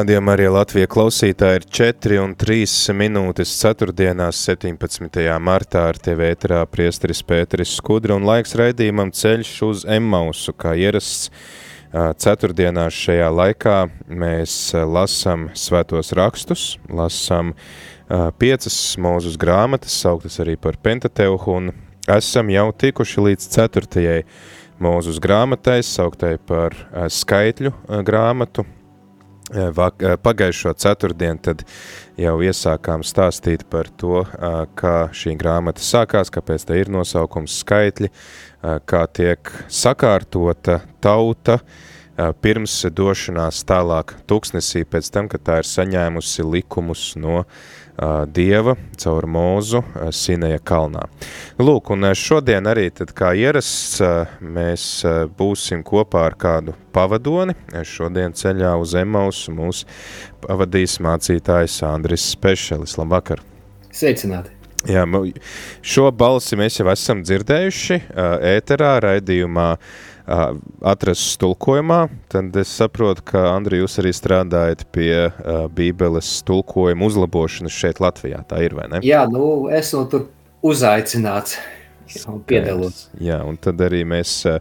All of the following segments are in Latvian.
Rādījumā arī Latvija klausītāji ir 4 un 3 minūtes 4. 17. martā ar tevi ēterā priesteris Pēteris Skudra un laiks raidījumam ceļš uz Emmausu, kā ierasts ceturtdienās šajā laikā mēs lasam svētos rakstus, lasam piecas mūzus grāmatas, sauktas arī par Pentateuhu, un esam jau tikuši līdz ceturtajai mūzus grāmatai, sauktai par skaitļu grāmatu, Pagājušo ceturtdienu tad jau iesākām stāstīt par to, kā šī grāmata sākās, kāpēc tā ir nosaukums skaitļi, kā tiek sakārtota tauta pirms došanās tālāk tuksnesī pēc tam, kad tā ir saņēmusi likumus no uh, Dieva caur mūzu Sineja kalnā. Lūk, un šodien arī tad kā ierasts mēs būsim kopā ar kādu pavadoni. Šodien ceļā uz Emausu mūs pavadīs mācītājs Andris Spešelis. Labvakar! Sveicināti! Jā, šo balsi mēs jau esam dzirdējuši ēterā raidījumā uh, atrasts tulkojumā, tad es saprotu, ka, Andri, jūs arī strādājat pie uh, bībeles tulkojuma uzlabošanas šeit Latvijā, tā ir, vai ne? Jā, nu, esmu tur uzaicināts un piedalos. Jā, un tad arī mēs uh,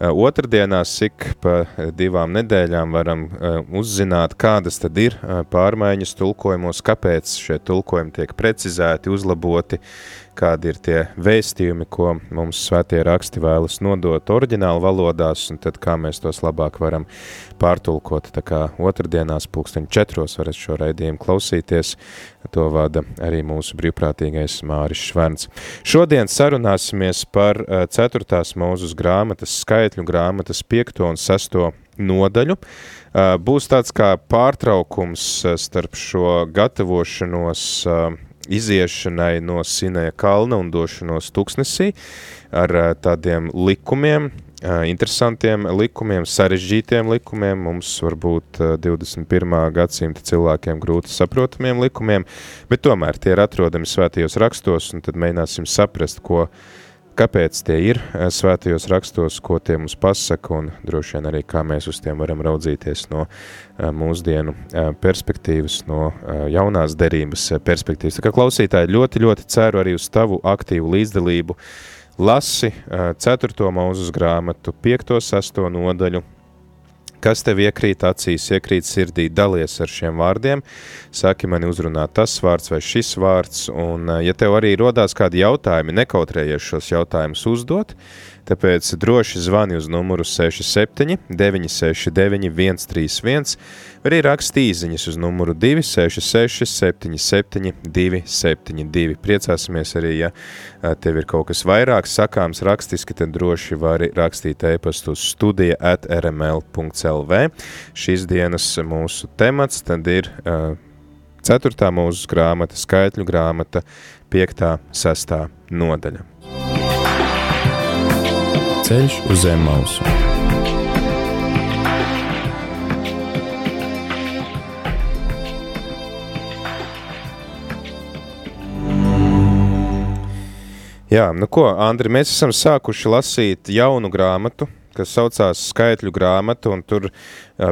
otrdienās ik pa divām nedēļām varam uh, uzzināt, kādas tad ir pārmaiņas tulkojumos, kāpēc šie tulkojumi tiek precizēti, uzlaboti, kādi ir tie vēstījumi, ko mums svētie raksti vēlas nodot oriģinālu valodās, un tad kā mēs tos labāk varam pārtulkot. Tā kā otrdienās pulksteņi četros varat šo raidījumu klausīties, to vada arī mūsu brīvprātīgais Māris Šverns. Šodien sarunāsimies par eh, ceturtās mūzus grāmatas, skaitļu grāmatas piekto un sesto nodaļu. Būs tāds kā pārtraukums starp šo gatavošanos iziešanai no Sinēja kalna un došanos tuksnesī ar tādiem likumiem, interesantiem likumiem, sarežģītiem likumiem, mums varbūt 21. gadsimta cilvēkiem grūti saprotamiem likumiem, bet tomēr tie ir atrodami svētajos rakstos, un tad mēģināsim saprast, ko kāpēc tie ir eh, svētajos rakstos, ko tie mums pasaka, un droši vien arī kā mēs uz tiem varam raudzīties no eh, mūsdienu eh, perspektīvas, no jaunās derības perspektīvas. Tā kā klausītāji ļoti, ļoti ceru arī uz tavu aktīvu līdzdalību. Lasi 4. mūzus grāmatu, 5. 6. nodaļu, Kas tev iekrīt acīs, iekrīt sirdī, dalies ar šiem vārdiem, saki mani uzrunāt tas vārds vai šis vārds, un ja tev arī rodās kādi jautājumi, nekautrējies šos jautājumus uzdot, tāpēc droši zvani uz numuru 67 969 131, vai arī raksti īziņas uz numuru 266 77 272. Priecāsimies arī, ja tev ir kaut kas vairāk sakāms rakstiski, tad droši vari rakstīt e-pastu uz studija at rml.lv. Šīs dienas mūsu temats tad ir uh, ceturtā mūsu grāmata, skaitļu grāmata, piektā, sestā nodaļa. Ceļš uz zem mausu. Jā, nu ko, Andri, mēs esam sākuši lasīt jaunu grāmatu, kas saucās skaitļu grāmatu, un tur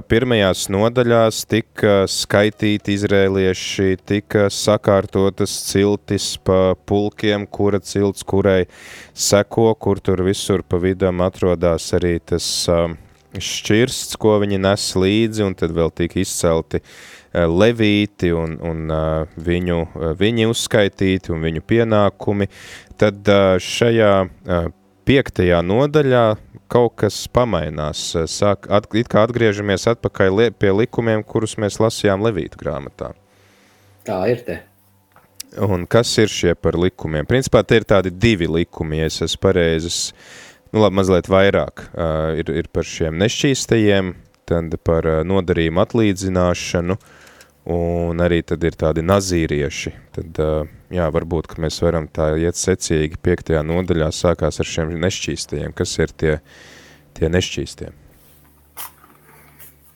pirmajās nodaļās tika skaitīti izrēlieši, tika sakārtotas ciltis pa pulkiem, kura cilts kurai seko, kur tur visur pa vidam atrodas arī tas šķirsts, ko viņi nes līdzi, un tad vēl tika izcelti levīti un, un viņu, viņi uzskaitīti un viņu pienākumi. Tad šajā piektajā nodaļā kaut kas pamainās. Sāk, at, it kā atgriežamies atpakaļ li, pie likumiem, kurus mēs lasījām Levītu grāmatā. Tā ir te. Un kas ir šie par likumiem? Principā te ir tādi divi likumi, ja es esmu pareizes, nu labi, mazliet vairāk. Uh, ir, ir par šiem nešķīstajiem, tad par nodarījumu atlīdzināšanu, un arī tad ir tādi nazīrieši. Tad, jā, varbūt, ka mēs varam tā iet secīgi piektajā nodaļā sākās ar šiem nešķīstajiem. Kas ir tie, tie nešķīstie?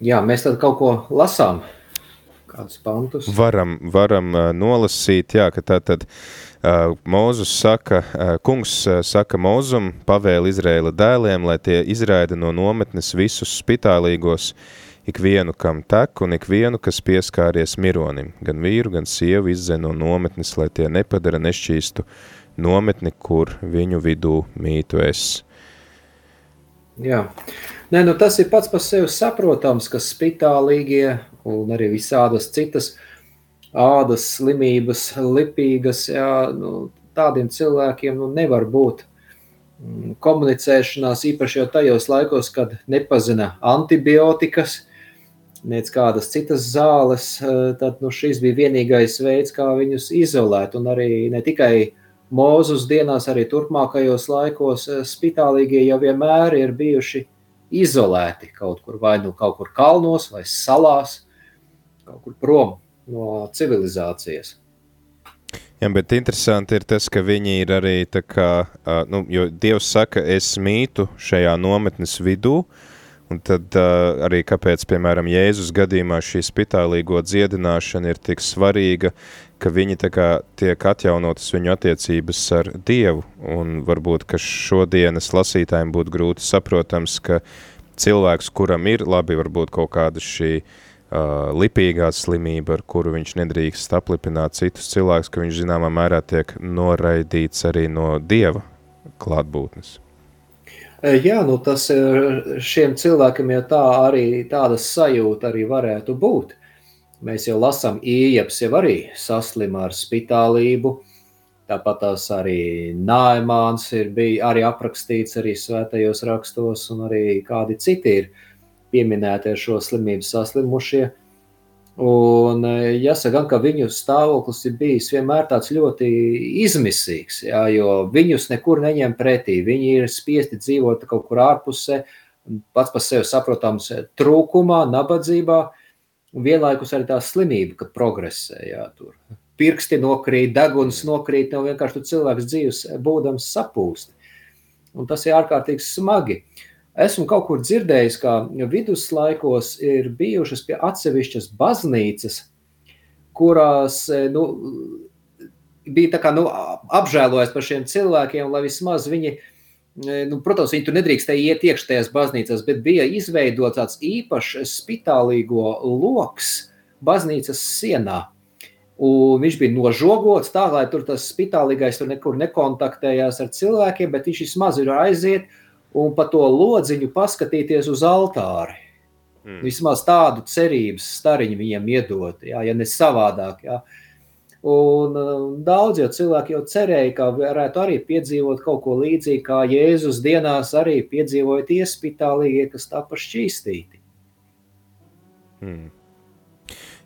Jā, mēs tad kaut ko lasām, kādus pantus. Varam, varam nolasīt, jā, ka tā tad uh, Mūzus saka, uh, kungs uh, saka Mūzum, pavēl Izraēla dēliem, lai tie izraida no nometnes visus spitālīgos, ikvienu, kam tek, un ikvienu, kas pieskāries mironim, gan vīru, gan sievu izdzen no nometnes, lai tie nepadara nešķīstu nometni, kur viņu vidū mītu es. Jā, Nē, nu tas ir pats par sevi saprotams, ka spitālīgie un arī visādas citas ādas slimības, lipīgas, jā, nu, tādiem cilvēkiem nu, nevar būt mm, komunicēšanās, īpaši jau tajos laikos, kad nepazina antibiotikas, nec kādas citas zāles, eh, tad nu, šis bija vienīgais veids, kā viņus izolēt. Un arī ne tikai mūzus dienās, arī turpmākajos laikos eh, spitālīgie jau vienmēr ir bijuši izolēti kaut kur, vai nu kaut kur kalnos, vai salās, kaut kur prom no civilizācijas. Jā, bet interesanti ir tas, ka viņi ir arī tā kā, nu, jo Dievs saka, es mītu šajā nometnes vidū, un tad uh, arī kāpēc, piemēram, Jēzus gadījumā šī spitālīgo dziedināšana ir tik svarīga, ka viņi tā kā tiek atjaunotas viņu attiecības ar Dievu, un varbūt, ka šodienas lasītājiem būtu grūti saprotams, ka cilvēks, kuram ir labi varbūt kaut kāda šī uh, lipīgā slimība, ar kuru viņš nedrīkst aplipināt citus cilvēkus, ka viņš zināmā mērā tiek noraidīts arī no Dieva klātbūtnes. Jā, nu tas šiem cilvēkiem jau tā arī tāda sajūta arī varētu būt. Mēs jau lasām, Iejaps jau arī saslima ar spitālību, tāpat tās arī Naimāns ir bija arī aprakstīts arī svētajos rakstos un arī kādi citi ir uh, pieminēti ar šo slimību saslimušie. Un e, jāsaka, ka viņu stāvoklis ir bijis vienmēr tāds ļoti izmisīgs, jā, jo viņus nekur neņem pretī. Viņi ir spiesti dzīvot kaut kur ārpusē, pats par sevi saprotams, trūkumā, nabadzībā, un vienlaikus arī tā slimība, kad progresē. Jā, tur. Pirksti nokrīt, deguns nokrīt, nav vienkārši cilvēks dzīves būdams sapūst. Un tas ir ārkārtīgi smagi. Uh, Esmu kaut kur dzirdējis, ka viduslaikos ir bijušas pie atsevišķas baznīcas, kurās e, nu, bija kā, nu, apžēlojas par šiem cilvēkiem, lai vismaz viņi, e, nu, protams, viņi tur nedrīkstēja iet iekšā tajās baznīcās, bet bija izveidots tāds īpašs spitālīgo loks baznīcas sienā. Un viņš bija nožogots tā, lai tur tas spitālīgais tur nekur nekontaktējās ar cilvēkiem, bet viņš vismaz ir aiziet un pa to lodziņu paskatīties uz altāri. Mm. Vismaz tādu cerības stariņu viņiem iedot, jā, ja ne savādāk. Jā. Un um, daudz jau cilvēki jau cerēja, ka varētu arī piedzīvot kaut ko līdzīgu, kā Jēzus dienās arī piedzīvoja tie spitālīgie, kas tapa šķīstīti. Hmm.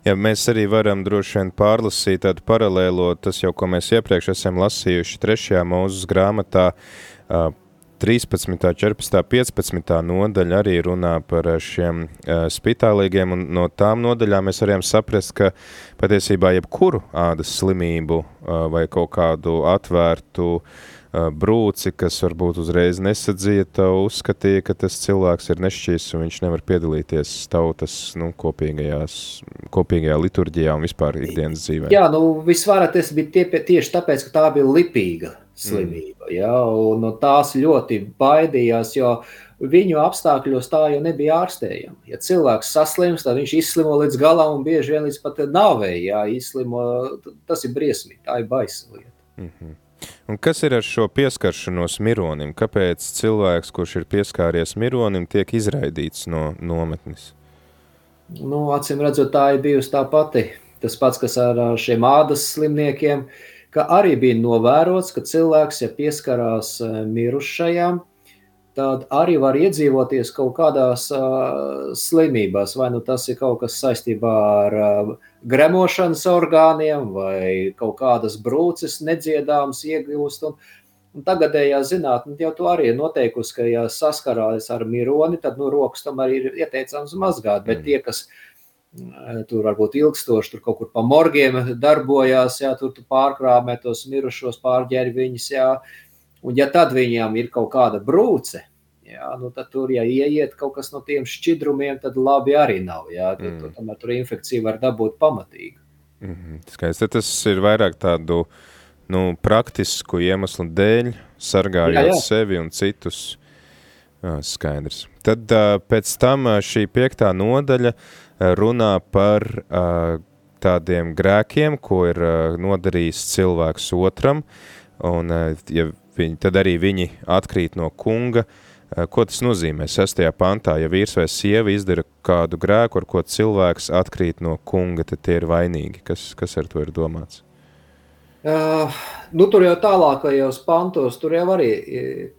Ja mēs arī varam droši vien pārlasīt tādu paralēlo, tas jau, ko mēs iepriekš esam lasījuši trešajā mūzes grāmatā, uh, 13., 14., 15. nodaļa arī runā par šiem uh, spitālīgiem, un no tām nodaļām mēs varam saprast, ka patiesībā jebkuru ādas slimību uh, vai kaut kādu atvērtu uh, brūci, kas varbūt uzreiz nesadzīta, uzskatīja, ka tas cilvēks ir nešķīs un viņš nevar piedalīties tautas nu, kopīgajās, kopīgajā liturģijā un vispār ikdienas dzīvē. Jā, nu visvairāk tas bija tie, tieši tāpēc, ka tā bija lipīga slimība. Ja, un no tās ļoti baidījās, jo viņu apstākļos tā jau nebija ārstējama. Ja cilvēks saslims, tad viņš izslimo līdz galam un bieži vien līdz pat nāvei. Ja, izslimo, tas ir briesmīgi, tā ir baisa lieta. Mm -hmm. Un kas ir ar šo pieskaršanos mironim? Kāpēc cilvēks, kurš ir pieskāries mironim, tiek izraidīts no nometnes? Nu, acīm redzot, tā ir bijusi tā pati. Tas pats, kas ar šiem ādas slimniekiem, uh, ka arī bija novērots, ka cilvēks, ja pieskarās eh, mirušajām, tad arī var iedzīvoties kaut kādās uh, slimībās. Vai nu tas ir kaut kas saistībā ar uh, gremošanas orgāniem, vai kaut kādas brūces nedziedāmas iegūst. Un, Un tagadējā zinātnē jau to arī ir noteikusi, ka, ja saskarās ar mironi, tad nu, rokas tomēr ir ieteicams mazgāt. Bet mm. tie, kas tur varbūt ilgstoši tur kaut kur pa morgiem darbojās, jā, tur tu pārkrāmē tos mirušos, pārģēri viņus, jā, un ja tad viņām ir kaut kāda brūce, jā, nu tad tur, ja ieiet kaut kas no tiem šķidrumiem, tad labi arī nav, jā, tad, mm. tomēr tur infekcija var dabūt pamatīgi. Mm -hmm. Skaisti, tas ir vairāk tādu, nu, praktisku iemeslu dēļ, sargājot jā, jā. sevi un citus. Jā, skaidrs. Tad pēc tam šī piektā nodaļa runā par tādiem grēkiem, ko ir nodarījis cilvēks otram, un ja viņi, tad arī viņi atkrīt no kunga. Ko tas nozīmē? Sestajā pantā, ja vīrs vai sieva izdara kādu grēku, ar ko cilvēks atkrīt no kunga, tad tie ir vainīgi. Kas, kas ar to ir domāts? Uh, nu, tur jau tālākajos pantos tur jau arī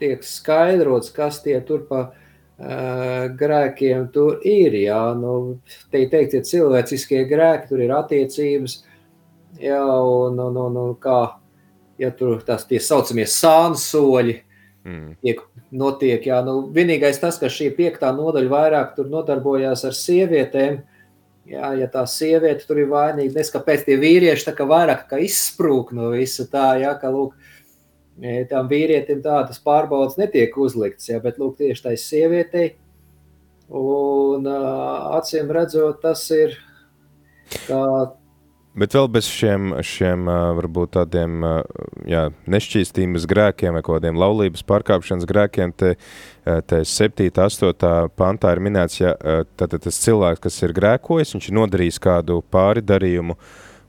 tiek skaidrots, kas tie tur pa uh, grēkiem tur ir. Jā, nu, te teikt, tie cilvēciskie grēki, tur ir attiecības, jā, un, un, un, un kā, ja tur tās tie saucamie sānsoļi, mm. tiek notiek, jā, nu, vienīgais tas, ka šī piektā nodaļa vairāk tur nodarbojās ar sievietēm, uh, Jā, ja tā sieviete tur ir vainīga, nes kāpēc tie vīrieši tā kā vairāk kā izsprūk no visa tā, jā, ka, lūk, e, tam vīrietim tādas pārbaudas netiek uzlikts, jā, bet, lūk, tieši tai sievietei, un acīm redzot, tas ir, kā Bet vēl bez šiem, šiem varbūt tādiem jā, nešķīstības grēkiem vai kādiem laulības pārkāpšanas grēkiem, te, te 7. 8. pantā ir minēts, ja tātad tas cilvēks, kas ir grēkojis, viņš ir nodarījis kādu pāri darījumu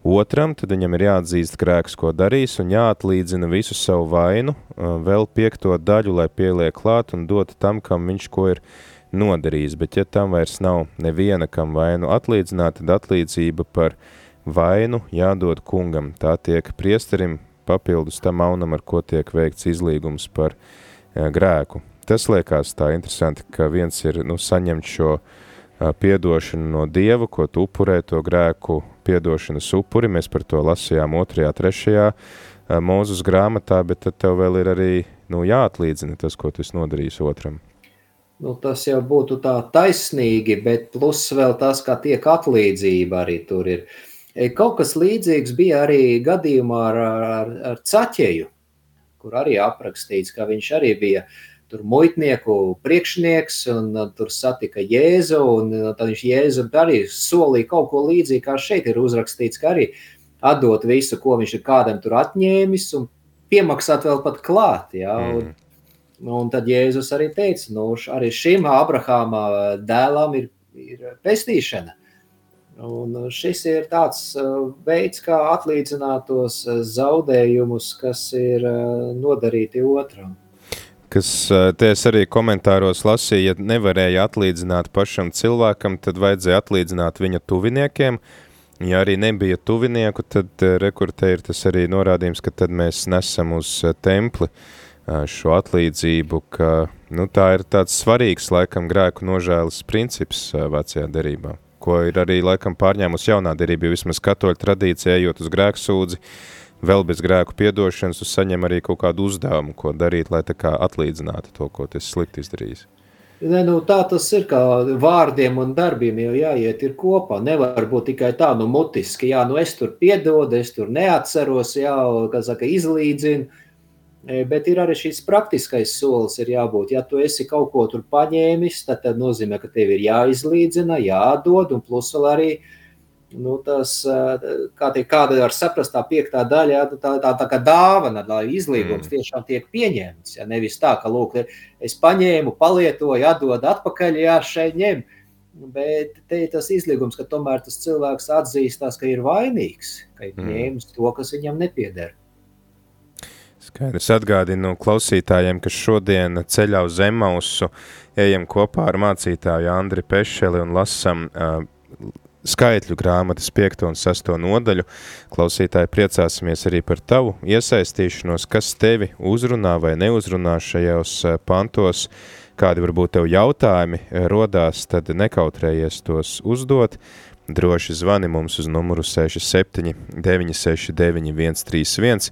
otram, tad viņam ir jāatzīst grēks, ko darījis, un jāatlīdzina visu savu vainu, vēl piekto daļu, lai pieliek klāt un dot tam, kam viņš ko ir nodarījis. Bet ja tam vairs nav neviena, kam vainu atlīdzināt, tad atlīdzība par vainu jādod kungam. Tā tiek priesterim papildus tam aunam, ar ko tiek veikts izlīgums par grēku. Tas liekas tā interesanti, ka viens ir nu, saņemt šo uh, piedošanu no Dieva, ko tu upurē to grēku piedošanas upuri. Mēs par to lasījām otrajā, trešajā uh, mūzus grāmatā, bet tad tev vēl ir arī nu, jāatlīdzina tas, ko tu esi nodarījis otram. Nu, tas jau būtu tā taisnīgi, bet plus vēl tas, kā tiek atlīdzība arī tur ir. Uh, E, kaut kas līdzīgs bija arī gadījumā ar, ar, ar Caķeju, kur arī aprakstīts, ka viņš arī bija tur muitnieku priekšnieks, un tur satika Jēzu, un tad viņš Jēzu arī solīja kaut ko līdzīgu, kā šeit ir uzrakstīts, ka arī atdot visu, ko viņš ir kādam tur atņēmis, un piemaksāt vēl pat klāt, jā, mm. un, un tad Jēzus arī teica, nu, arī šim Abrahāma dēlam ir, ir pestīšana, Un uh, šis ir tāds uh, veids, kā atlīdzināt tos uh, zaudējumus, kas ir nodarīti otram. Kas te es arī komentāros lasīju, ja nevarēja atlīdzināt pašam cilvēkam, tad vajadzēja atlīdzināt viņa tuviniekiem. Ja arī nebija tuvinieku, tad rekurtē ir tas arī norādījums, ka tad mēs nesam uz templi šo atlīdzību, ka nu, tā ir tāds svarīgs laikam grēku nožēlas princips vecajā derībā ko ir arī laikam pārņēmusi jaunā derība, jo vismaz katoļu tradīcija, ejot uz grēku sūdzi, vēl bez grēku piedošanas, tu saņem arī kaut kādu uzdevumu, ko darīt, lai tā kā atlīdzinātu to, ko tu slikti izdarījis. Ne, nu, tā tas ir kā vārdiem un darbiem jau jāiet ir kopā. Nevar būt tikai tā, nu, mutiski, jā, nu, es tur piedodu, es tur neatceros, jā, kā saka, izlīdzinu, E, bet ir arī šis praktiskais solis, ir jābūt. Ja tu esi kaut ko tur paņēmis, tad, tad nozīmē, ka tev ir jāizlīdzina, jādod, un plus vēl arī nu, tas, kā tie, kāda var saprast, tā piektā daļa, jā, tā, tā, tā kā dāvana, lai izlīgums mm. tiešām tiek pieņemts. Ja, nevis tā, ka, lūk, es paņēmu, palietoju, atdodu atpakaļ, jā, šeit ņem. Bet te ir tas izlīgums, ka tomēr tas cilvēks atzīstās, ka ir vainīgs, ka ir mm. ņēmis to, kas viņam nepieder. Skaidrs atgādinu klausītājiem, ka šodien ceļā uz Emausu ejam kopā ar mācītāju Andri Pešeli un lasam uh, skaitļu grāmatas 5 un 6 nodaļu. Klausītāji priecāsimies arī par tavu iesaistīšanos, kas tevi uzrunā vai neuzrunā šajos pantos, kādi varbūt tev jautājumi rodās, tad nekautrējies tos uzdot. Droši zvani mums uz numuru 67 969 131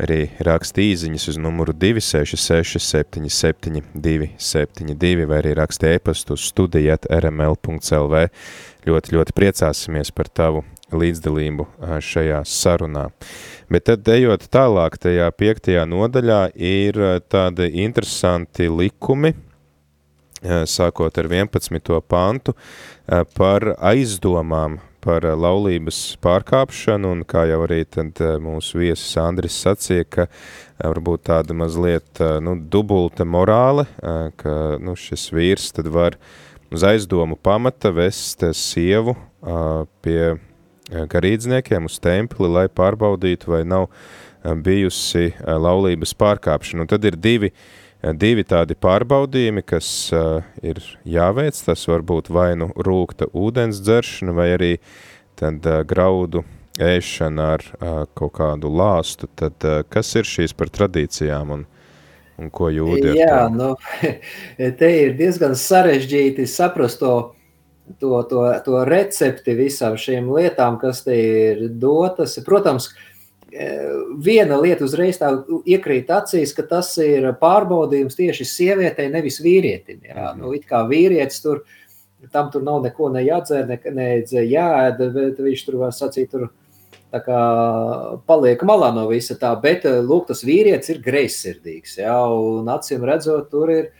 arī raksta īziņas uz numuru 266 77 272 vai arī raksta e-pastu studijat rml.lv. Ļoti, ļoti priecāsimies par tavu līdzdalību šajā sarunā. Bet tad, ejot tālāk, tajā piektajā nodaļā ir tādi interesanti likumi, sākot ar 11. pantu, par aizdomām par laulības pārkāpšanu, un kā jau arī tad mūsu viesis Andris sacīja, ka varbūt tāda mazliet nu, dubulta morāle, ka nu, šis vīrs tad var uz aizdomu pamata vest sievu pie garīdzniekiem uz templi, lai pārbaudītu, vai nav bijusi laulības pārkāpšana. Un tad ir divi, divi tādi pārbaudījumi, kas ir jāveic. Tas var būt vai nu rūkta ūdens dzeršana, vai arī tad graudu ēšana ar kaut kādu lāstu. Tad kas ir šīs par tradīcijām un, un ko jūdi ar Jā? Nu, te ir diezgan sarežģīti saprast to, to, to, to recepti visām šīm lietām, kas te ir dotas. Protams, e, viena lieta uzreiz tā iekrīt acīs, ka tas ir pārbaudījums tieši sievietei, nevis vīrietim. Jā. Mhm. Nu, it kā vīrietis tur, tam tur nav neko ne jādzer, ne, ne jāēd, bet viņš tur var sacīt, tur tā kā paliek malā no visa tā, bet, lūk, tas vīrietis ir greizsirdīgs, jā, un acīm redzot, tur ir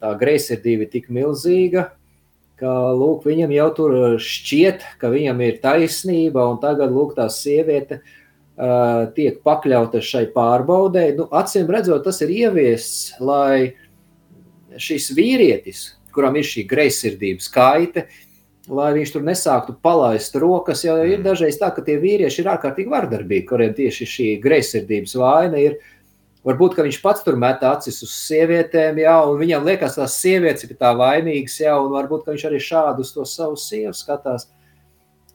tā greizsirdība tik milzīga, ka lūk, viņam jau tur šķiet, ka viņam ir taisnība, un tagad lūk, tā sieviete uh, tiek pakļauta šai pārbaudē. Nu, acīm redzot, tas ir ieviests, lai šis vīrietis, kuram ir šī greizsirdības kaite, lai viņš tur nesāktu palaist rokas, jo ir mm. dažreiz tā, ka tie vīrieši ir ārkārtīgi vardarbīgi, kuriem tieši šī greizsirdības vaina ir Varbūt viņš pats tur met acis uz sievietēm, jā, un viņam liekas, tās sievietes ir tā vainīgas, jā, un varbūt viņš arī šādu uz to savu sievu skatās.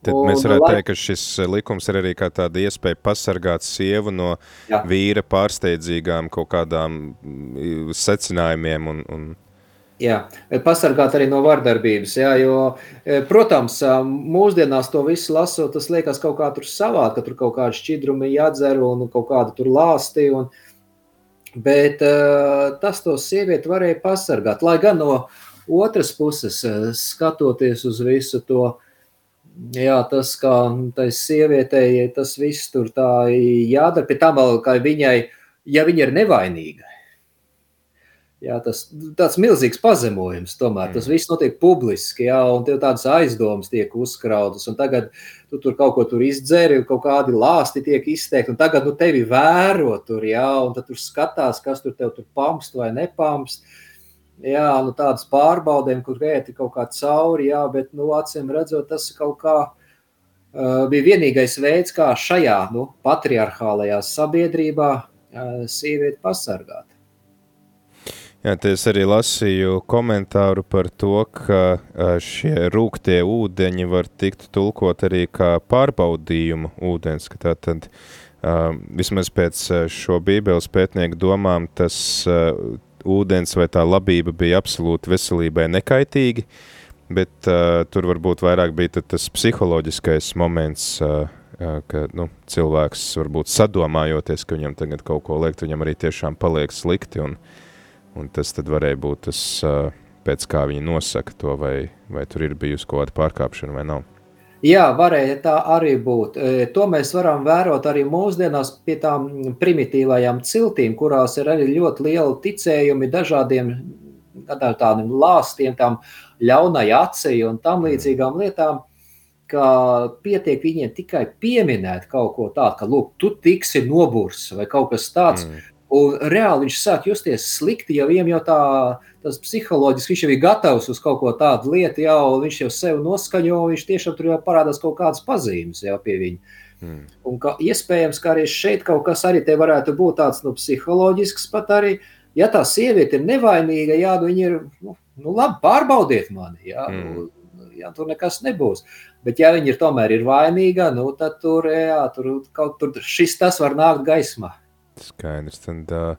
Tad un, mēs varētu lai... teikt, ka šis likums ir arī kā tāda iespēja pasargāt sievu no jā. vīra pārsteidzīgām kaut kādām mm, secinājumiem un, un Jā, pasargāt arī no vardarbības. Jā, jo, e, protams, mūsdienās to visu lasot, tas liekas kaut kā tur savā, ka tur kaut kāda šķidrumi jādzer un kaut kāda tur lāsti. Un, Bet uh, tas to sievieti varēja pasargāt. Lai gan no otras puses, uh, skatoties uz visu to, jā, tas, kā tai sievietei tas viss tur tā jādara, pie tam vēl, kā viņai, ja viņa ir nevainīga, Jā, tas tāds milzīgs pazemojums. Tomēr tas mm. viss notiek publiski, jā, un tev tādas aizdomas tiek uzkrautas. Tagad tu tur kaut ko tur izdzēri, kaut kādi lāsti tiek izteikti, un tagad nu, tevi vēro tur, jā, un tad tur skatās, kas tur tev tur pamst vai nepamst. Jā, nu tādas pārbaudēm, kur vēti kaut kā cauri, jā, bet, nu, acīm redzot, tas kaut kā uh, bija vienīgais veids, kā šajā, nu, patriarchālajā sabiedrībā uh, sievieti pasargāt. Jā, es arī lasīju komentāru par to, ka šie rūktie ūdeņi var tikt tulkot arī kā pārbaudījumu ūdens, tā tad vismaz pēc šo bībeles pētnieku domām tas ūdens vai tā labība bija absolūti veselībai nekaitīgi, bet tur varbūt vairāk bija tas psiholoģiskais moments, ka nu, cilvēks varbūt sadomājoties, ka viņam tagad kaut ko liekt, viņam arī tiešām paliek slikti un uh, Un tas tad varēja būt tas, pēc kā viņi nosaka to, vai, vai tur ir bijusi kaut kāda pārkāpšana vai nav. Jā, varēja tā arī būt. To mēs varam vērot arī mūsdienās pie tām primitīvajām ciltīm, kurās ir arī ļoti liela ticējumi dažādiem tādiem lāstiem, tām ļaunai acī un tam mm. līdzīgām lietām, ka pietiek viņiem tikai pieminēt kaut ko tādu, ka, lūk, tu tiksi noburs vai kaut kas tāds, mm. Un reāli viņš sāk justies slikti, ja viņam jau tā, tas psiholoģiski viņš jau ir gatavs uz kaut ko tādu lietu, jau viņš jau sev noskaņo, viņš tiešām tur jau parādās kaut kādas pazīmes jau pie viņa. Hmm. Un ka, iespējams, ka arī šeit kaut kas arī te varētu būt tāds nu, psiholoģisks pat arī, ja tā sieviete ir nevainīga, jā, nu, viņa ir, nu, nu labi, pārbaudiet mani, jā, hmm. nu, jā, tur nekas nebūs. Bet ja viņa ir tomēr ir vainīga, nu, tad tur, jā, tur kaut tur šis tas var nākt gaismā. Skaidrs. Tad, uh,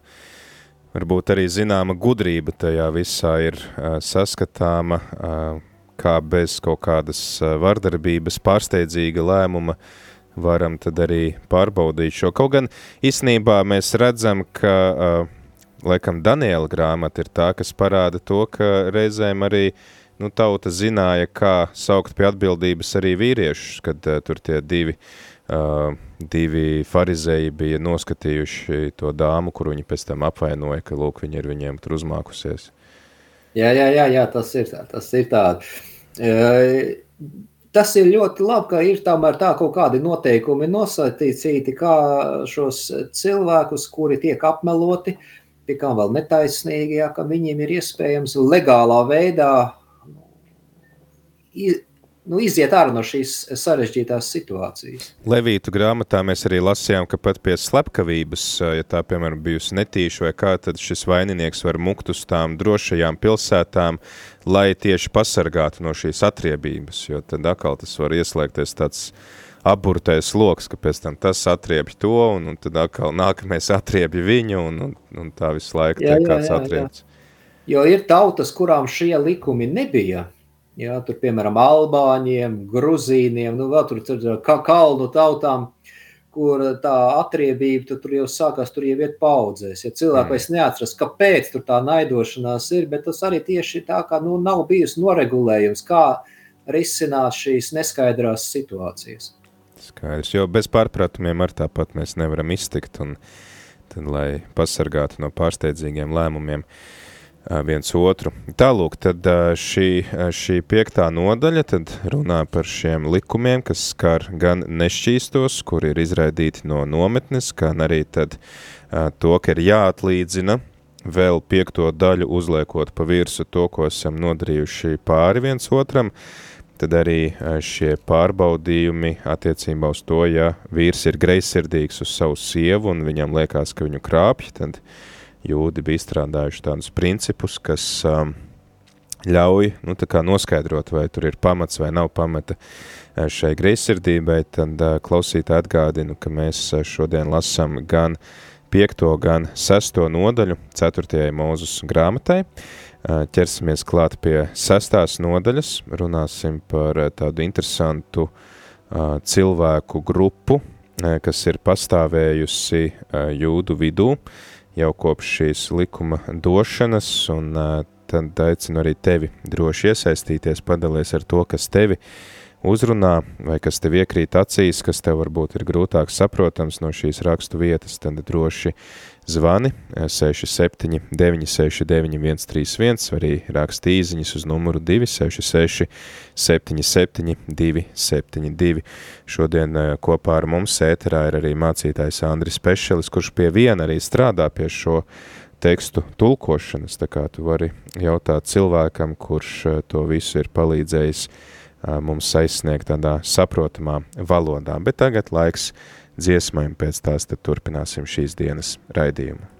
varbūt arī zināma gudrība tajā visā ir uh, saskatāma, uh, kā bez kaut kādas uh, vardarbības, pārsteidzīga lēmuma varam tad arī pārbaudīt šo. Kaut gan īstenībā mēs redzam, ka uh, laikam Daniela grāmata ir tā, kas parāda to, ka reizēm arī nu, tauta zināja, kā saukt pie atbildības arī vīriešus, kad uh, tur tie divi uh, divi farizēji bija noskatījuši to dāmu, kur viņi pēc tam apvainoja, ka lūk, viņa ir viņiem tur uzmākusies. Jā, jā, jā, jā tas ir tā. Tas ir, tā. Uh, tas ir ļoti labi, ka ir tomēr tā kaut kādi noteikumi nosacīti, kā šos cilvēkus, kuri tiek apmeloti, tikām vēl netaisnīgi, jā, ka viņiem ir iespējams legālā veidā nu, iziet ārā no šīs sarežģītās situācijas. Levītu grāmatā mēs arī lasījām, ka pat pie slepkavības, ja tā, piemēram, bijusi netīša vai kā, tad šis vaininieks var mukt uz tām drošajām pilsētām, lai tieši pasargātu no šīs atriebības, jo tad atkal tas var ieslēgties tāds aburtais loks, ka pēc tam tas atriebj to, un, un tad atkal nākamais atriebj viņu, un, un, un tā visu laiku jā, tiek kāds atriebts. Jo ir tautas, kurām šie likumi nebija, Jā, tur, piemēram, Albāņiem, Gruzīniem, nu, vēl tur, tur kā kalnu tautām, kur tā atriebība tur, tur jau sākās, tur jau iet paudzēs. Ja cilvēki mm. vairs neatceras, kāpēc tur tā naidošanās ir, bet tas arī tieši tā, kā nu, nav bijusi noregulējums, kā risināt šīs neskaidrās situācijas. Skaidrs, jo bez pārpratumiem ar tāpat mēs nevaram iztikt, un tad, lai pasargātu no pārsteidzīgiem lēmumiem, uh, viens otru. Tālūk, tad šī, šī piektā nodaļa tad runā par šiem likumiem, kas skar gan nešķīstos, kur ir izraidīti no nometnes, gan arī tad to, ka ir jāatlīdzina vēl piekto daļu uzliekot pa virsu to, ko esam nodarījuši pāri viens otram, tad arī šie pārbaudījumi attiecībā uz to, ja vīrs ir greizsirdīgs uz savu sievu un viņam liekas, ka viņu krāpj, tad uh, jūdi bija izstrādājuši tādus principus, kas um, ļauj nu, noskaidrot, vai tur ir pamats vai nav pamata uh, šai greizsirdībai, tad uh, klausītāji atgādinu, ka mēs uh, šodien lasam gan piekto, gan sesto nodaļu ceturtajai mūzus grāmatai. Ķersimies klāt pie sestās nodaļas, runāsim par tādu interesantu cilvēku grupu, kas ir pastāvējusi jūdu vidū, jau kopš šīs likuma došanas, un tad aicinu arī tevi droši iesaistīties, padalies ar to, kas tevi uzrunā, vai kas tev iekrīt acīs, kas tev varbūt ir grūtāk saprotams no šīs rakstu vietas, tad droši zvani 67 969 131, arī raksti īziņas uz numuru 266 77 272. Šodien kopā ar mums ēterā ir arī mācītājs Andris Pešelis, kurš pie viena arī strādā pie šo tekstu tulkošanas, tā kā tu vari jautāt cilvēkam, kurš to visu ir palīdzējis mums aizsniegt tādā saprotamā valodā. Bet tagad laiks dziesmai, un pēc tās tad turpināsim šīs dienas raidījumu.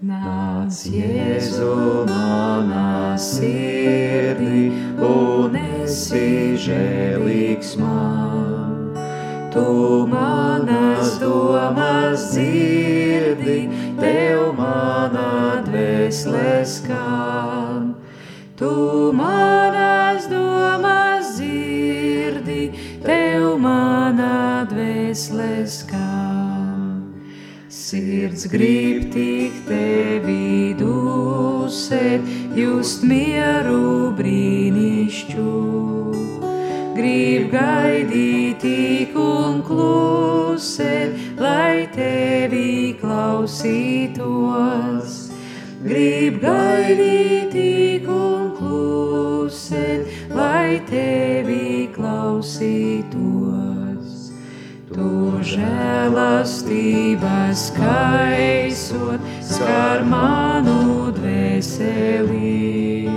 Nāc, Jēzu, manā sirdī, un esi žēlīgs man. Tu manas domas dzirdi, tev manā dvēselē skan. Tu manas domas dzirdi, tev manā dvēselē skan. Sirds grib tik tevi dusēt, just mieru brīnišķu. Grib gaidīt tik un klusēt, lai tevi klausītos. Grib gaidīt tik un klusēt, lai tevi klausītos. Tu žēlastības kaisot, skar manu dvēseli.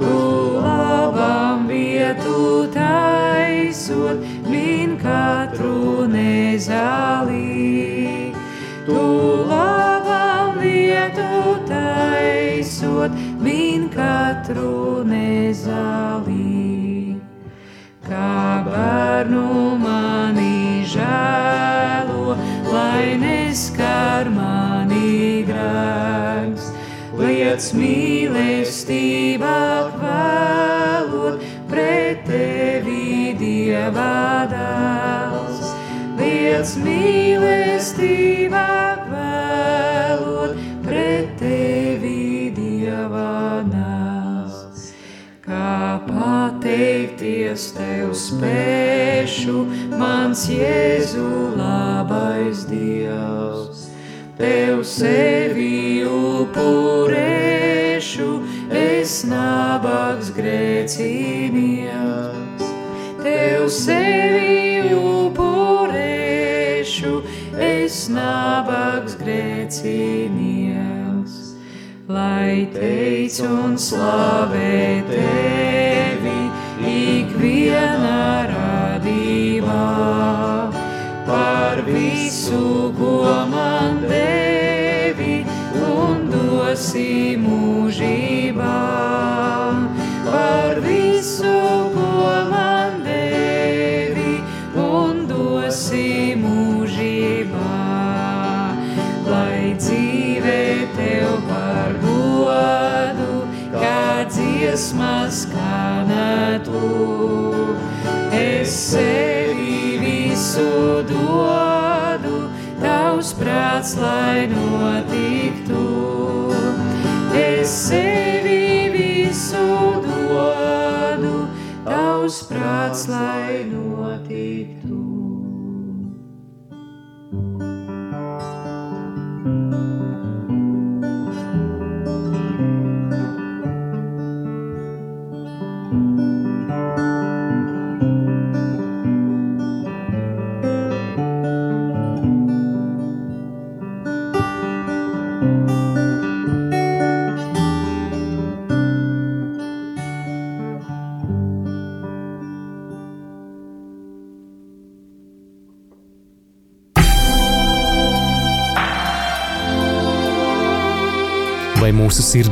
Tu labam vietu taisot, min katru nezālī. Taisot, min katru nezālī. Kā bērnu mani žēlo, lai neskar mani grēks, liec mīlestībā kvēlot pret tevi dēls, liels mīlestībā pateikties tev spēšu, mans Jēzu labais Dievs, tev sevi upurēšu, es nabaks grēcinieks. Tev sevi upurēšu, es nabaks grēcinieks. Lai teic un slavē tevi ikvienā radībā par visu, ko man devi un dosi mūžībā.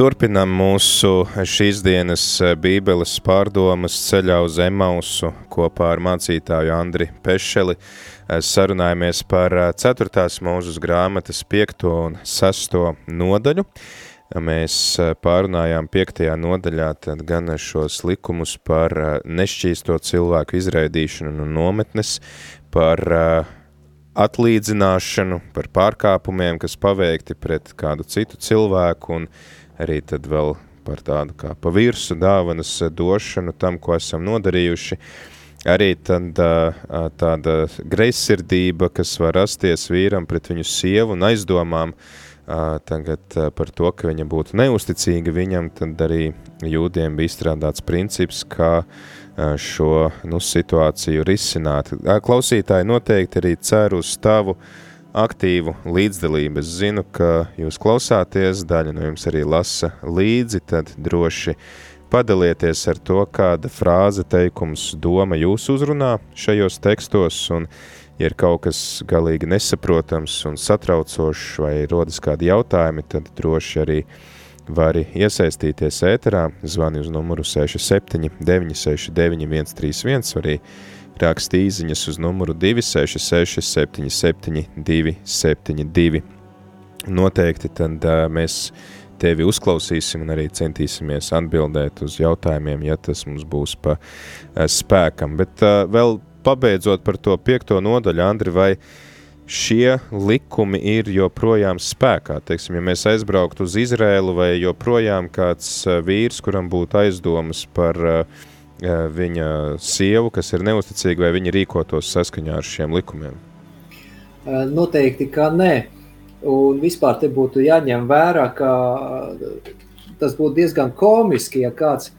Turpinam mūsu šīs dienas Bībeles pārdomas ceļā uz Emausu kopā ar mācītāju Andri Pešeli. Sarunājamies par 4. mūžas grāmatas 5. un 6. nodaļu. Mēs pārunājām 5. nodaļā tad gan šos likumus par nešķīsto cilvēku izraidīšanu no nometnes, par atlīdzināšanu, par pārkāpumiem, kas paveikti pret kādu citu cilvēku un arī tad vēl par tādu kā pa virsu dāvanas došanu tam, ko esam nodarījuši. Arī tad, tāda greizsirdība, kas var rasties vīram pret viņu sievu un aizdomām tagad par to, ka viņa būtu neusticīga viņam, tad arī jūdiem bija izstrādāts princips, kā šo nu, situāciju risināt. Klausītāji noteikti arī cer uz tavu aktīvu līdzdalību. Es zinu, ka jūs klausāties, daļa no jums arī lasa līdzi, tad droši padalieties ar to, kāda frāze, teikums, doma jūs uzrunā šajos tekstos, un ja ir kaut kas galīgi nesaprotams un satraucošs vai rodas kādi jautājumi, tad droši arī vari iesaistīties ēterā, zvani uz numuru 67 969 131, arī raksta īziņas uz numuru 266 77 272. Noteikti tad uh, mēs tevi uzklausīsim un arī centīsimies atbildēt uz jautājumiem, ja tas mums būs pa uh, spēkam. Bet uh, vēl pabeidzot par to piekto nodaļu, Andri, vai šie likumi ir joprojām spēkā? Teiksim, ja mēs aizbrauktu uz Izrēlu vai joprojām kāds vīrs, kuram būtu aizdomas par uh, viņa sievu, kas ir neusticīga, vai viņa rīkotos saskaņā ar šiem likumiem? Noteikti, ka nē. Un vispār te būtu jāņem vērā, ka tas būtu diezgan komiski, ja kāds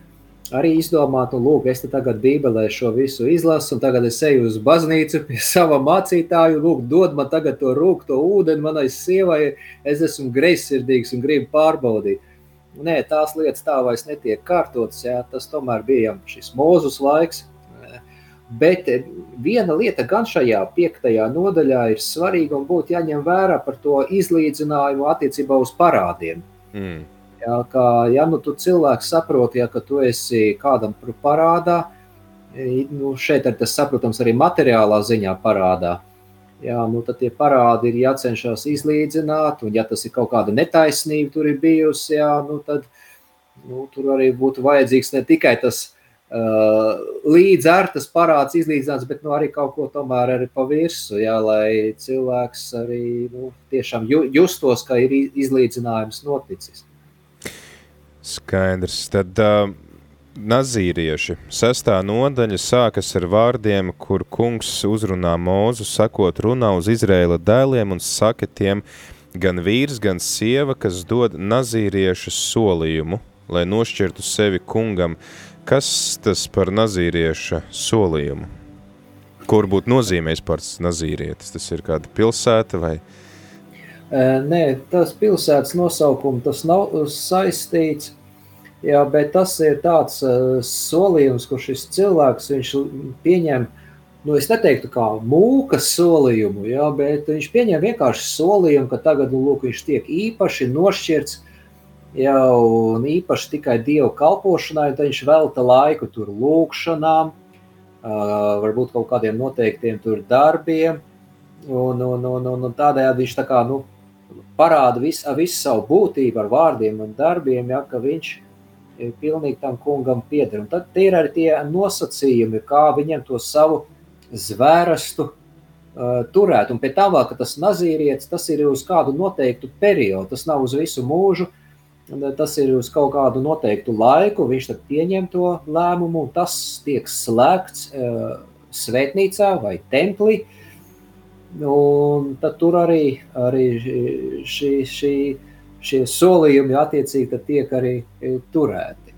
arī izdomātu, lūk, es tagad bībelē šo visu izlasu, un tagad es eju uz baznīcu pie sava mācītāju, lūk, dod man tagad to rūkto ūdeni manai sievai, es esmu greizsirdīgs un gribu pārbaudīt. Nē, tās lietas tā vairs netiek kārtotas. Jā, tas tomēr bija šis mūzus laiks. Bet viena lieta gan šajā piektajā nodaļā ir svarīga un būtu jāņem vērā par to izlīdzinājumu attiecībā uz parādiem. Mm. Jā, kā, ja nu tu cilvēks saproti, ja, ka tu esi kādam parādā, nu, šeit ir tas saprotams arī materiālā ziņā parādā, jā, nu, tad tie parādi ir jācenšas izlīdzināt, un ja tas ir kaut kāda netaisnība tur ir bijusi, jā, nu, tad nu, tur arī būtu vajadzīgs ne tikai tas uh, līdz ar tas parāds izlīdzināts, bet nu, arī kaut ko tomēr arī pa virsu, jā, lai cilvēks arī nu, tiešām ju, justos, ka ir izlīdzinājums noticis. Skaidrs. Tad uh, nazīrieši sestā nodaļa sākas ar vārdiem, kur kungs uzrunā mūzu, sakot runā uz Izrēla dēliem un saka tiem gan vīrs, gan sieva, kas dod nazīriešu solījumu, lai nošķirtu sevi kungam. Kas tas par nazīrieša solījumu? Kur būtu nozīmējis par nazīrietis? Tas ir kāda pilsēta vai? Nē, tas pilsētas nosaukums tas nav saistīts. Jā, bet tas ir tāds uh, solījums, ko šis cilvēks pieņem. Nu, es neteiktu, kā mūkas solījumu, jā, bet viņš pieņem vienkārši solījumu, ka tagad nu, lūk, viņš tiek īpaši nošķirts jau īpaši tikai dievu kalpošanai, un viņš velta laiku tur lūkšanām, uh, varbūt kaut kādiem noteiktiem darbiem. Un, un, un, un, un tādējādi viņš tā kā, nu, parāda visu, visu savu būtību ar vārdiem un darbiem, ja, ka viņš ir pilnīgi tam kungam pieder. Un tad ir arī tie nosacījumi, kā viņam to savu zvērestu uh, turēt. Un tā vēl, ka tas nazīrietis, tas ir uz kādu noteiktu periodu, tas nav uz visu mūžu, tas ir uz kaut kādu noteiktu laiku, viņš tad pieņem to lēmumu, un tas tiek slēgts uh, svētnīcā vai templī, Un tad tur arī, arī šī, šī, šie solījumi attiecīgi tiek arī e, turēti.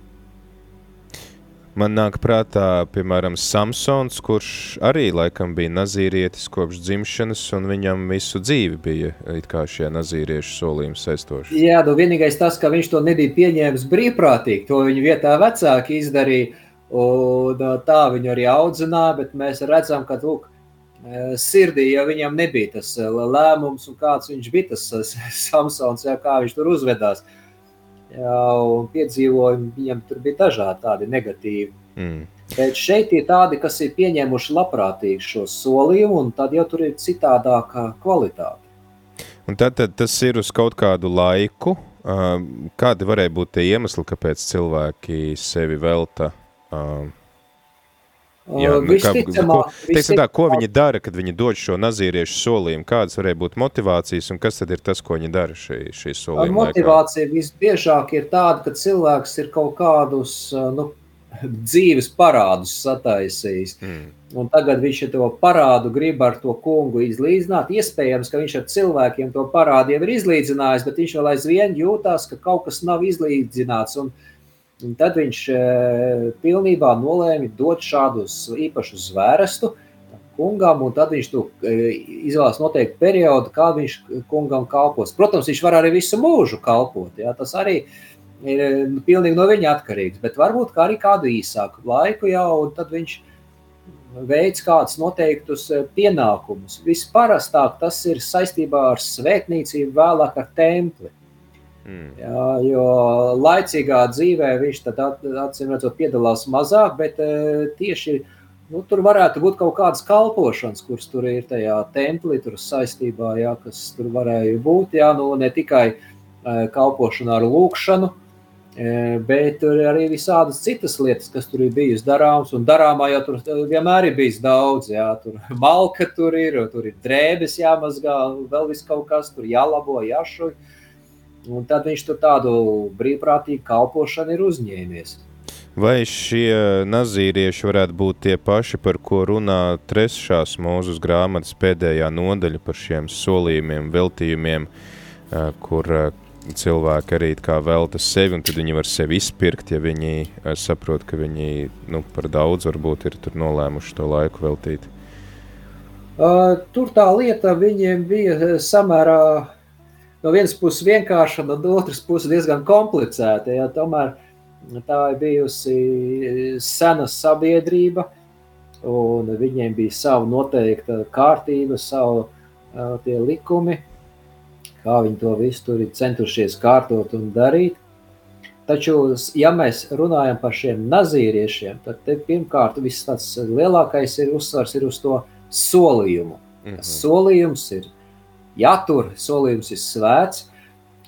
Man nāk prātā, piemēram, Samsons, kurš arī laikam bija nazīrietis kopš dzimšanas, un viņam visu dzīvi bija kā šie nazīriešu solījumi saistoši. Jā, nu vienīgais tas, ka viņš to nebija pieņēmis brīvprātīgi, to viņa vietā vecāki izdarīja, un tā viņu arī audzināja, bet mēs redzam, ka, lūk, sirdī, ja viņam nebija tas eh, lēmums, un kāds viņš bija tas eh, Samsons, ja, kā viņš tur uzvedās. Jā, un piedzīvojumi viņam tur bija dažādi tādi negatīvi. Mm. Bet šeit ir tādi, kas ir pieņēmuši labprātīgi šo solījumu, un tad jau tur ir citādāka kvalitāte. Un tad, tad tas ir uz kaut kādu laiku. Kādi varēja būt tie iemesli, kāpēc cilvēki sevi velta uh, Jā, nu, kā, ko, teiksim tā, ko viņi dara, kad viņi dod šo nazīriešu solījumu? Kādas varēja būt motivācijas un kas tad ir tas, ko viņi dara šī, šī solījuma Motivācija laikā? visbiežāk ir tāda, ka cilvēks ir kaut kādus nu, dzīves parādus sataisījis. Mm. Un tagad viņš to parādu grib ar to kungu izlīdzināt. Iespējams, ka viņš ar cilvēkiem to parādu jau ir izlīdzinājis, bet viņš vēl aizvien jūtās, ka kaut kas nav izlīdzināts. Un, uh, Un tad viņš e, pilnībā nolēma dot šādu īpašu zvērestu kungam, un tad viņš e, izvēlējās noteikti periodu, kā viņš kungam kalpos. Protams, viņš var arī visu mūžu kalpot. Jā, tas arī ir nu, pilnīgi no viņa atkarīgs, bet varbūt kā arī kādu īsāku laiku jau, un tad viņš veids kādus noteiktus e, pienākumus. Visparastāk tas ir saistībā ar svētnīcību, vēlāk ar templi. Mm. Jā, jo laicīgā dzīvē viņš tad acīm redzot piedalās mazāk, bet e, tieši nu, tur varētu būt kaut kādas kalpošanas, kuras tur ir tajā templī, tur saistībā, jā, kas tur varēja būt. Jā, nu, ne tikai e, kalpošana ar lūkšanu, e, bet tur ir arī visādas citas lietas, kas tur ir bijusi darāmas. Un darāmā jau tur vienmēr ir bijis daudz. Jā, tur malka tur ir, tur ir drēbes jāmazgā, vēl viss kaut kas tur jālabo, jāšuj. Un tad viņš tur tādu brīvprātīgu kalpošanu ir uzņēmies. Vai šie nazīrieši varētu būt tie paši, par ko runā trešās mūzes grāmatas pēdējā nodaļa par šiem solījumiem, veltījumiem, kur cilvēki arī kā velta sevi, un tad viņi var sevi izpirkt, ja viņi saprot, ka viņi nu, par daudz varbūt ir tur nolēmuši to laiku veltīt? Uh, tur tā lieta viņiem bija samērā no vienas puses vienkārša, no otras puses diezgan komplicēta. Ja, tomēr tā ir bijusi sena sabiedrība, un viņiem bija sava noteikta kārtība, savu uh, tie likumi, kā viņi to visu tur ir centušies kārtot un darīt. Taču, ja mēs runājam par šiem nazīriešiem, tad pirmkārt viss tāds lielākais ir uzsvars ir uz to solījumu. Mm -hmm. Solījums ir jātur, solījums ir svēts,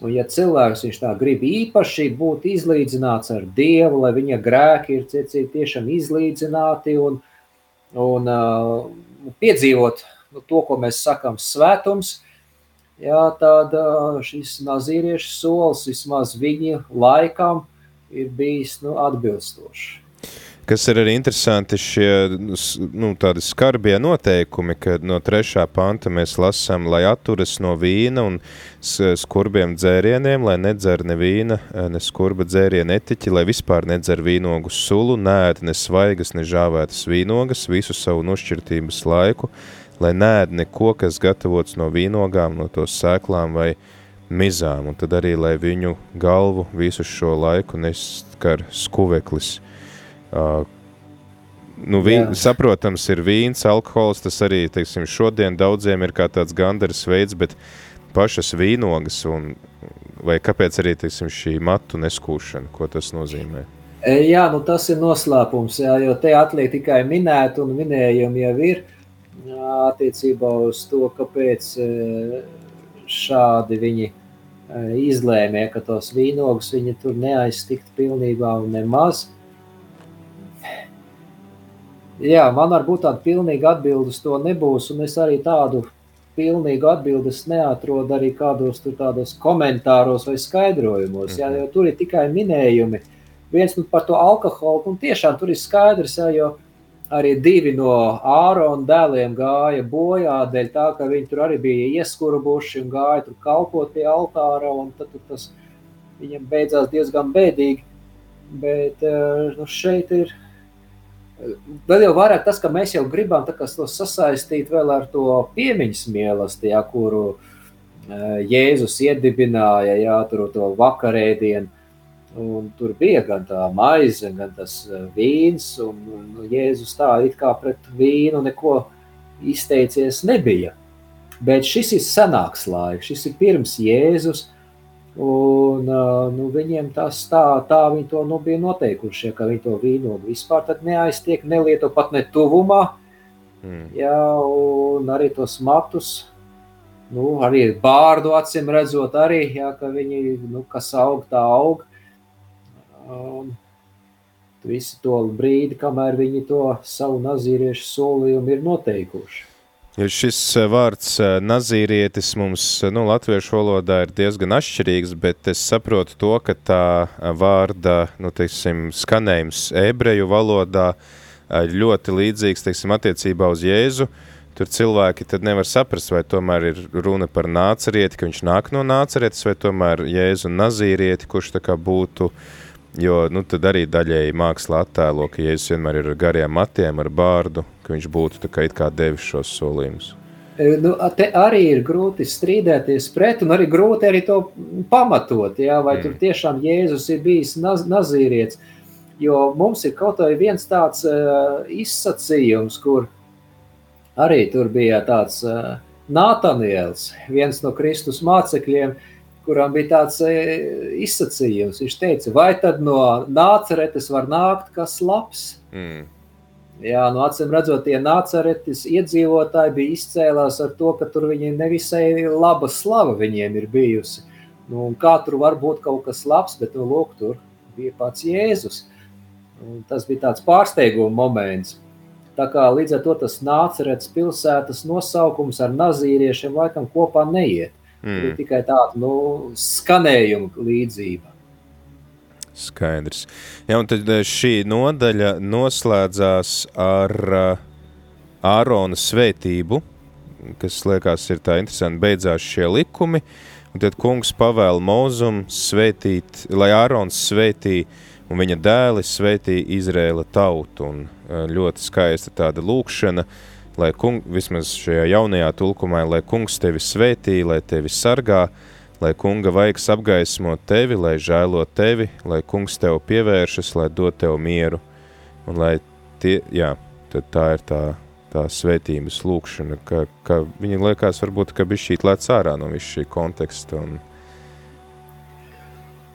Un, ja cilvēks tā grib īpaši būt izlīdzināts ar Dievu, lai viņa grēki ir ciecīgi, tiešām izlīdzināti un, un uh, piedzīvot nu, to, ko mēs sakām, svētums, jā, tad uh, šis nazīriešu solis vismaz viņa laikam ir bijis nu, atbilstošs. Kas ir arī interesanti, šie nu, tādi skarbie noteikumi, ka no trešā panta mēs lasām, lai atturas no vīna un skurbiem dzērieniem, lai nedzer ne vīna, ne skurba dzēriena etiķi, lai vispār nedzer vīnogu sulu, nēd ne svaigas, ne žāvētas vīnogas visu savu nošķirtības laiku, lai nēd neko, kas gatavots no vīnogām, no to sēklām vai mizām, un tad arī, lai viņu galvu visu šo laiku neskar skuveklis. Uh, nu, vīn, saprotams, ir vīns, alkohols, tas arī, teiksim, šodien daudziem ir kā tāds gandaras veids, bet pašas vīnogas un vai kāpēc arī, teiksim, šī matu neskūšana, ko tas nozīmē? E, jā, nu tas ir noslēpums, jā, jo te atliek tikai minēt un minējumi jau ir attiecībā uz to, kāpēc e, šādi viņi e, izlēmē, ka tos vīnogus viņi tur neaiztikt pilnībā un nemaz. Jā, man varbūt tāda pilnīga atbilde uz to nebūs, un es arī tādu pilnīgu atbildi neatrodu arī kādos tādos komentāros vai skaidrojumos. Jā, mhm. jo tur ir tikai minējumi. Viens nu, par to alkoholu, un tiešām tur ir skaidrs, jā, jo arī divi no Ārona dēliem gāja bojā dēļ tā, ka viņi tur arī bija ieskurbuši un gāja tur kalpot pie altāra, un tad tas viņam beidzās diezgan bēdīgi. Bet eh, nu, šeit ir Vēl jau vairāk tas, ka mēs jau gribam to sasaistīt ar to piemiņas mīlestību, kuru Jēzus iedibināja, jā, tur to vakarēdienu. Un tur bija gan tā maize, gan tas vīns, un, un Jēzus tā it kā pret vīnu neko izteicies nebija. Bet šis ir senāks laiks, šis ir pirms Jēzus. Un, nu, viņiem tas tā, tā viņi to nu, bija noteikuši, ka viņi to vīnogu vispār neaiztiek, nelieto pat ne tuvumā. Mm. Jā, un arī tos matus, nu, arī bārdu acīm redzot, arī, jā, ka viņi, nu, kas aug, tā aug. Un, visu to brīdi, kamēr viņi to savu nazīriešu solījumu ir noteikuši. Jo šis eh, vārds eh, nazīrietis mums eh, nu, latviešu valodā ir diezgan atšķirīgs, bet es saprotu to, ka tā vārda nu, teiksim, skanējums ebreju valodā ļoti līdzīgs teiksim, attiecībā uz Jēzu. Tur cilvēki nevar saprast, vai tomēr ir runa par nācerieti, ka viņš nāk no nācerietes, vai tomēr Jēzu nazīrieti, kurš tā kā būtu uh, Jo nu, tad arī daļēji mākslā attēlo, ka Jēzus vienmēr ir ar gariem matiem, ar bārdu, ka viņš būtu kā, kā devis šos solījumus. E, nu, te arī ir grūti strīdēties pret, un arī grūti arī to pamatot. Jā, vai mm. tur tiešām Jēzus ir bijis naz, nazīrietis. Jo mums ir kaut vai viens tāds uh, izsacījums, kur arī tur bija tāds uh, Nātaniels, viens no Kristus mācekļiem, uh, kuram bija tāds e, izsacījums. Viņš teica, vai tad no nāceretes var nākt kas labs? Mm. Jā, no acīm redzot, tie nāceretes iedzīvotāji bija izcēlās ar to, ka tur viņiem nevisai laba slava viņiem ir bijusi. Nu, kā tur var būt kaut kas labs, bet nu, lūk, tur bija pats Jēzus. Un tas bija tāds pārsteiguma moments. Tā kā līdz ar to tas nāceretes pilsētas nosaukums ar nazīriešiem laikam kopā neiet. Mm. Ir tikai tāda nu, skanējuma līdzība. Skaidrs. Jā, un tad eh, šī nodaļa noslēdzās ar uh, Ārona svētību, kas liekas ir tā interesanti, beidzās šie likumi, un tad kungs pavēla mūzum svētīt, lai Ārons svētī un viņa dēli svētī Izrēla tautu, un uh, ļoti skaista tāda lūkšana, uh, lai kung, vismaz šajā jaunajā tulkumā, lai kungs tevi svētī, lai tevi sargā, lai kunga vaigs apgaismo tevi, lai žēlo tevi, lai kungs tev pievēršas, lai dod tev mieru. Un lai tie, jā, tad tā ir tā, tā svētības lūkšana, ka, ka viņi liekas varbūt, ka bišķīt lēc ārā no visu šī konteksta un,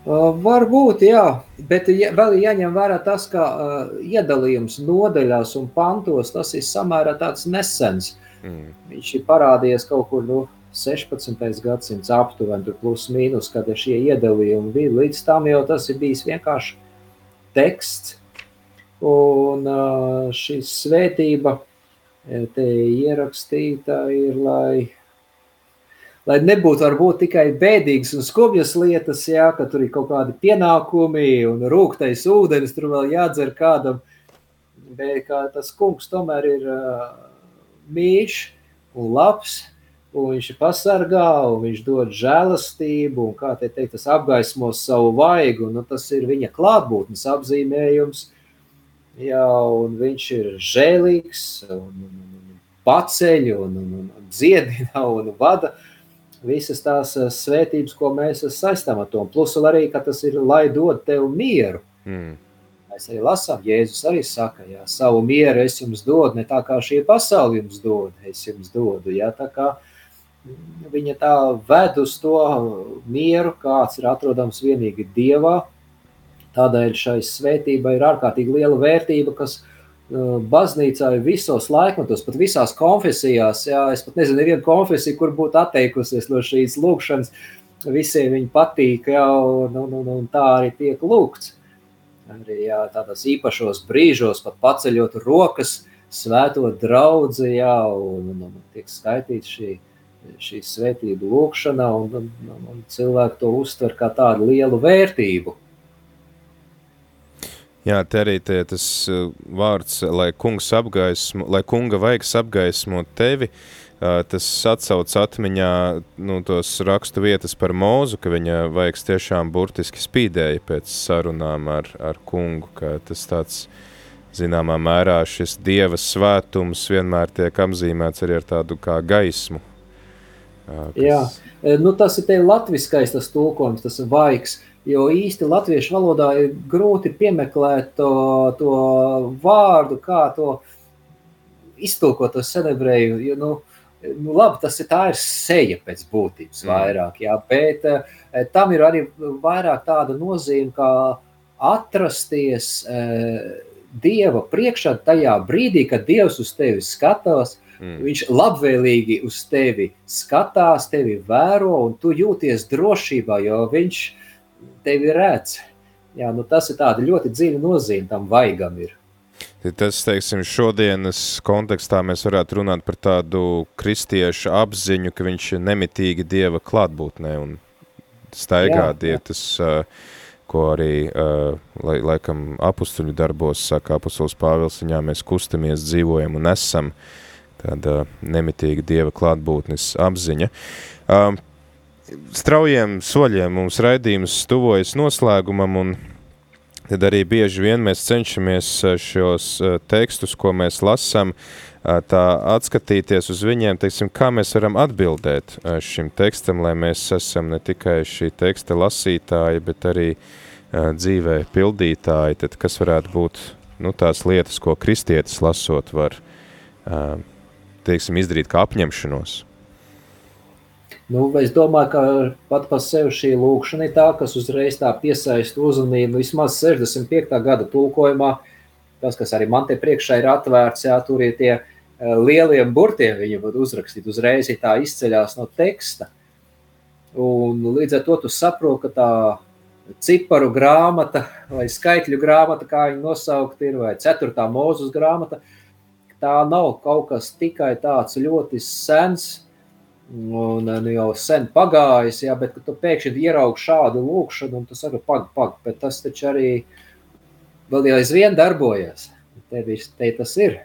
Uh, varbūt, jā, bet ja, vēl ir jāņem vērā tas, ka uh, iedalījums nodaļās un pantos tas ir samērā tāds nesens. Mm. Viņš ir parādījies kaut kur nu, 16. gadsimts aptuveni, tur plus mīnus, kad šie iedalījumi bija. Līdz tam jau tas ir bijis vienkārši teksts. Un uh, šī svētība te ierakstīta ir, lai lai nebūtu varbūt tikai bēdīgas un skumjas lietas, jā, ka tur ir kaut kādi pienākumi un rūktais ūdens, tur vēl jādzer kādam, bet kā tas kungs tomēr ir uh, mīļš un labs, un viņš pasargā, un viņš dod žēlastību, un kā te teikt, tas apgaismos savu vaigu, nu, tas ir viņa klātbūtnes apzīmējums, jā, un viņš ir žēlīgs, un, un, un paceļ, un, un, un dziedina, un vada, uh, visas tās eh, svētības, ko mēs saistām ar to. Plus arī, ka tas ir, lai dod tev mieru. Mm. Mēs arī lasām, Jēzus arī saka, jā, savu mieru es jums dodu, ne tā kā šī pasaule jums dod, es jums dodu. Jā, tā kā viņa tā ved uz to mieru, kāds ir atrodams vienīgi Dievā. Tādēļ šai svētībai ir ārkārtīgi liela vērtība, kas baznīcā ir visos laikmetos, pat visās konfesijās. Jā, es pat nezinu, nevienu konfesiju, kur būtu atteikusies no šīs lūkšanas. Visiem viņi patīk, jā, un, un, un, un tā arī tiek lūgts. Arī jā, tādos īpašos brīžos, pat paceļot rokas, svēto draugu, un, un tiek skaitīts šī, šī svētība lūkšana, un, un, un cilvēki to uztver kā tādu lielu vērtību. Jā, te arī tie, tas uh, vārds, lai apgaismo, lai kunga vaigs apgaismo tevi, uh, tas atsauc atmiņā nu, tos rakstu vietas par mūzu, ka viņa vaigs tiešām burtiski spīdēja pēc sarunām ar, ar kungu, ka tas tāds, zināmā mērā, šis dieva svētums vienmēr tiek apzīmēts arī ar tādu kā gaismu. Uh, kas... Jā, nu tas ir te latviskais tas tulkojums, tas vaigs, Jo īsti latviešu valodā ir grūti piemeklēt to, to vārdu, kā to iztulkot uz senebreju. Jo, nu, nu, labi, tas ir, ir seja pēc būtības mm. vairāk, jā, bet eh, tam ir arī vairāk tāda nozīme, kā atrasties eh, Dieva priekšā tajā brīdī, kad Dievs uz tevi skatās. Mm. Viņš labvēlīgi uz tevi skatās, tevi vēro, un tu jūties drošībā, jo viņš ir tevi redz. Jā, nu tas ir tāda ļoti dziļa nozīme tam vaigam ir. Tas, teiksim, šodienas kontekstā mēs varētu runāt par tādu kristiešu apziņu, ka viņš ir nemitīgi Dieva klātbūtnē un staigā dietas, ko arī, lai, laikam, apustuļu darbos, saka apustuls Pāvils, viņā mēs kustamies, dzīvojam un esam tāda nemitīga Dieva klātbūtnes apziņa straujiem soļiem mums raidījums tuvojas noslēgumam, un tad arī bieži vien mēs cenšamies eh, šos eh, tekstus, ko mēs lasām, eh, tā atskatīties uz viņiem, teiksim, kā mēs varam atbildēt šim tekstam, lai mēs esam ne tikai šī teksta lasītāji, bet arī dzīvē pildītāji, tad kas varētu būt nu, tās lietas, ko kristietis lasot var, teiksim, izdarīt kā apņemšanos. Nu, es domāju, ka pat par sevi šī lūkšana ir tā, kas uzreiz tā piesaista uzmanību. Vismaz 65. gada tulkojumā, tas, kas arī man te priekšā ir atvērts, jā, tur ir tie eh, lieliem burtiem, viņi var uzrakstīt uzreiz, ja tā izceļās no teksta. Un līdz ar to tu saproti, ka tā ciparu grāmata vai skaitļu grāmata, kā viņi nosaukt ir, vai ceturtā mūzus grāmata, tā nav kaut kas tikai tāds ļoti sens, Un nu, jau sen pagājis, jā, bet tu pēkšņi ieraugi šādu lūkšanu, un tu saki, pag, pag, bet tas taču arī vēl aizvien darbojas. Tev te tas ir.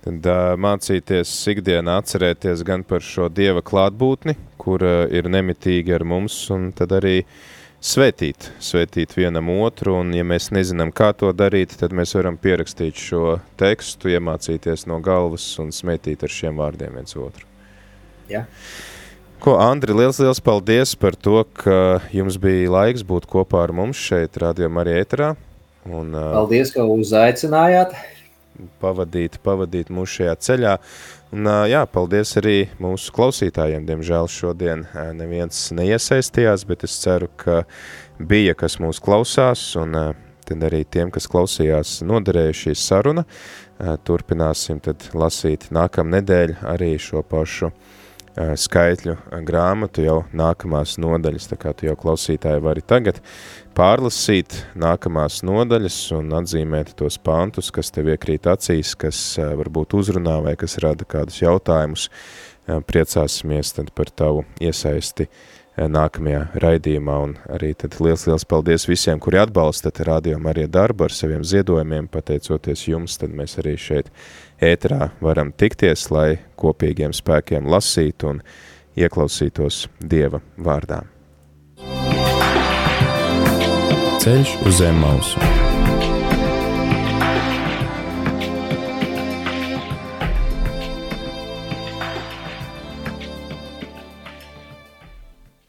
Tad uh, mācīties ikdienā atcerēties gan par šo Dieva klātbūtni, kur uh, ir nemitīgi ar mums, un tad arī uh, svētīt, svētīt vienam otru, un ja mēs nezinām, kā to darīt, tad mēs varam pierakstīt šo tekstu, iemācīties no galvas un smetīt ar šiem vārdiem viens otru. Ja. Ko, Andri, liels, liels paldies par to, ka jums bija laiks būt kopā ar mums šeit, Radio Marija ēterā. Un, Paldies, ka uzaicinājāt. Pavadīt, pavadīt mūsu šajā ceļā. Un, jā, paldies arī mūsu klausītājiem. Diemžēl šodien neviens neiesaistījās, bet es ceru, ka bija, kas mūs klausās, un tad arī tiem, kas klausījās, noderēja šī saruna. Turpināsim tad lasīt nākamā nedēļa arī šo pašu uh, skaitļu grāmatu jau nākamās nodaļas, tā kā tu jau klausītāji vari tagad pārlasīt nākamās nodaļas un atzīmēt tos pantus, kas tev iekrīt acīs, kas varbūt uzrunā vai kas rada kādus jautājumus, priecāsimies tad par tavu iesaisti nākamajā raidījumā. Un arī tad liels, liels paldies visiem, kuri atbalstat Radio Marija darbu ar saviem ziedojumiem, pateicoties jums, tad mēs arī šeit ēterā varam tikties, lai kopīgiem spēkiem lasītu un ieklausītos Dieva vārdā. Ceļš uz zem mausu.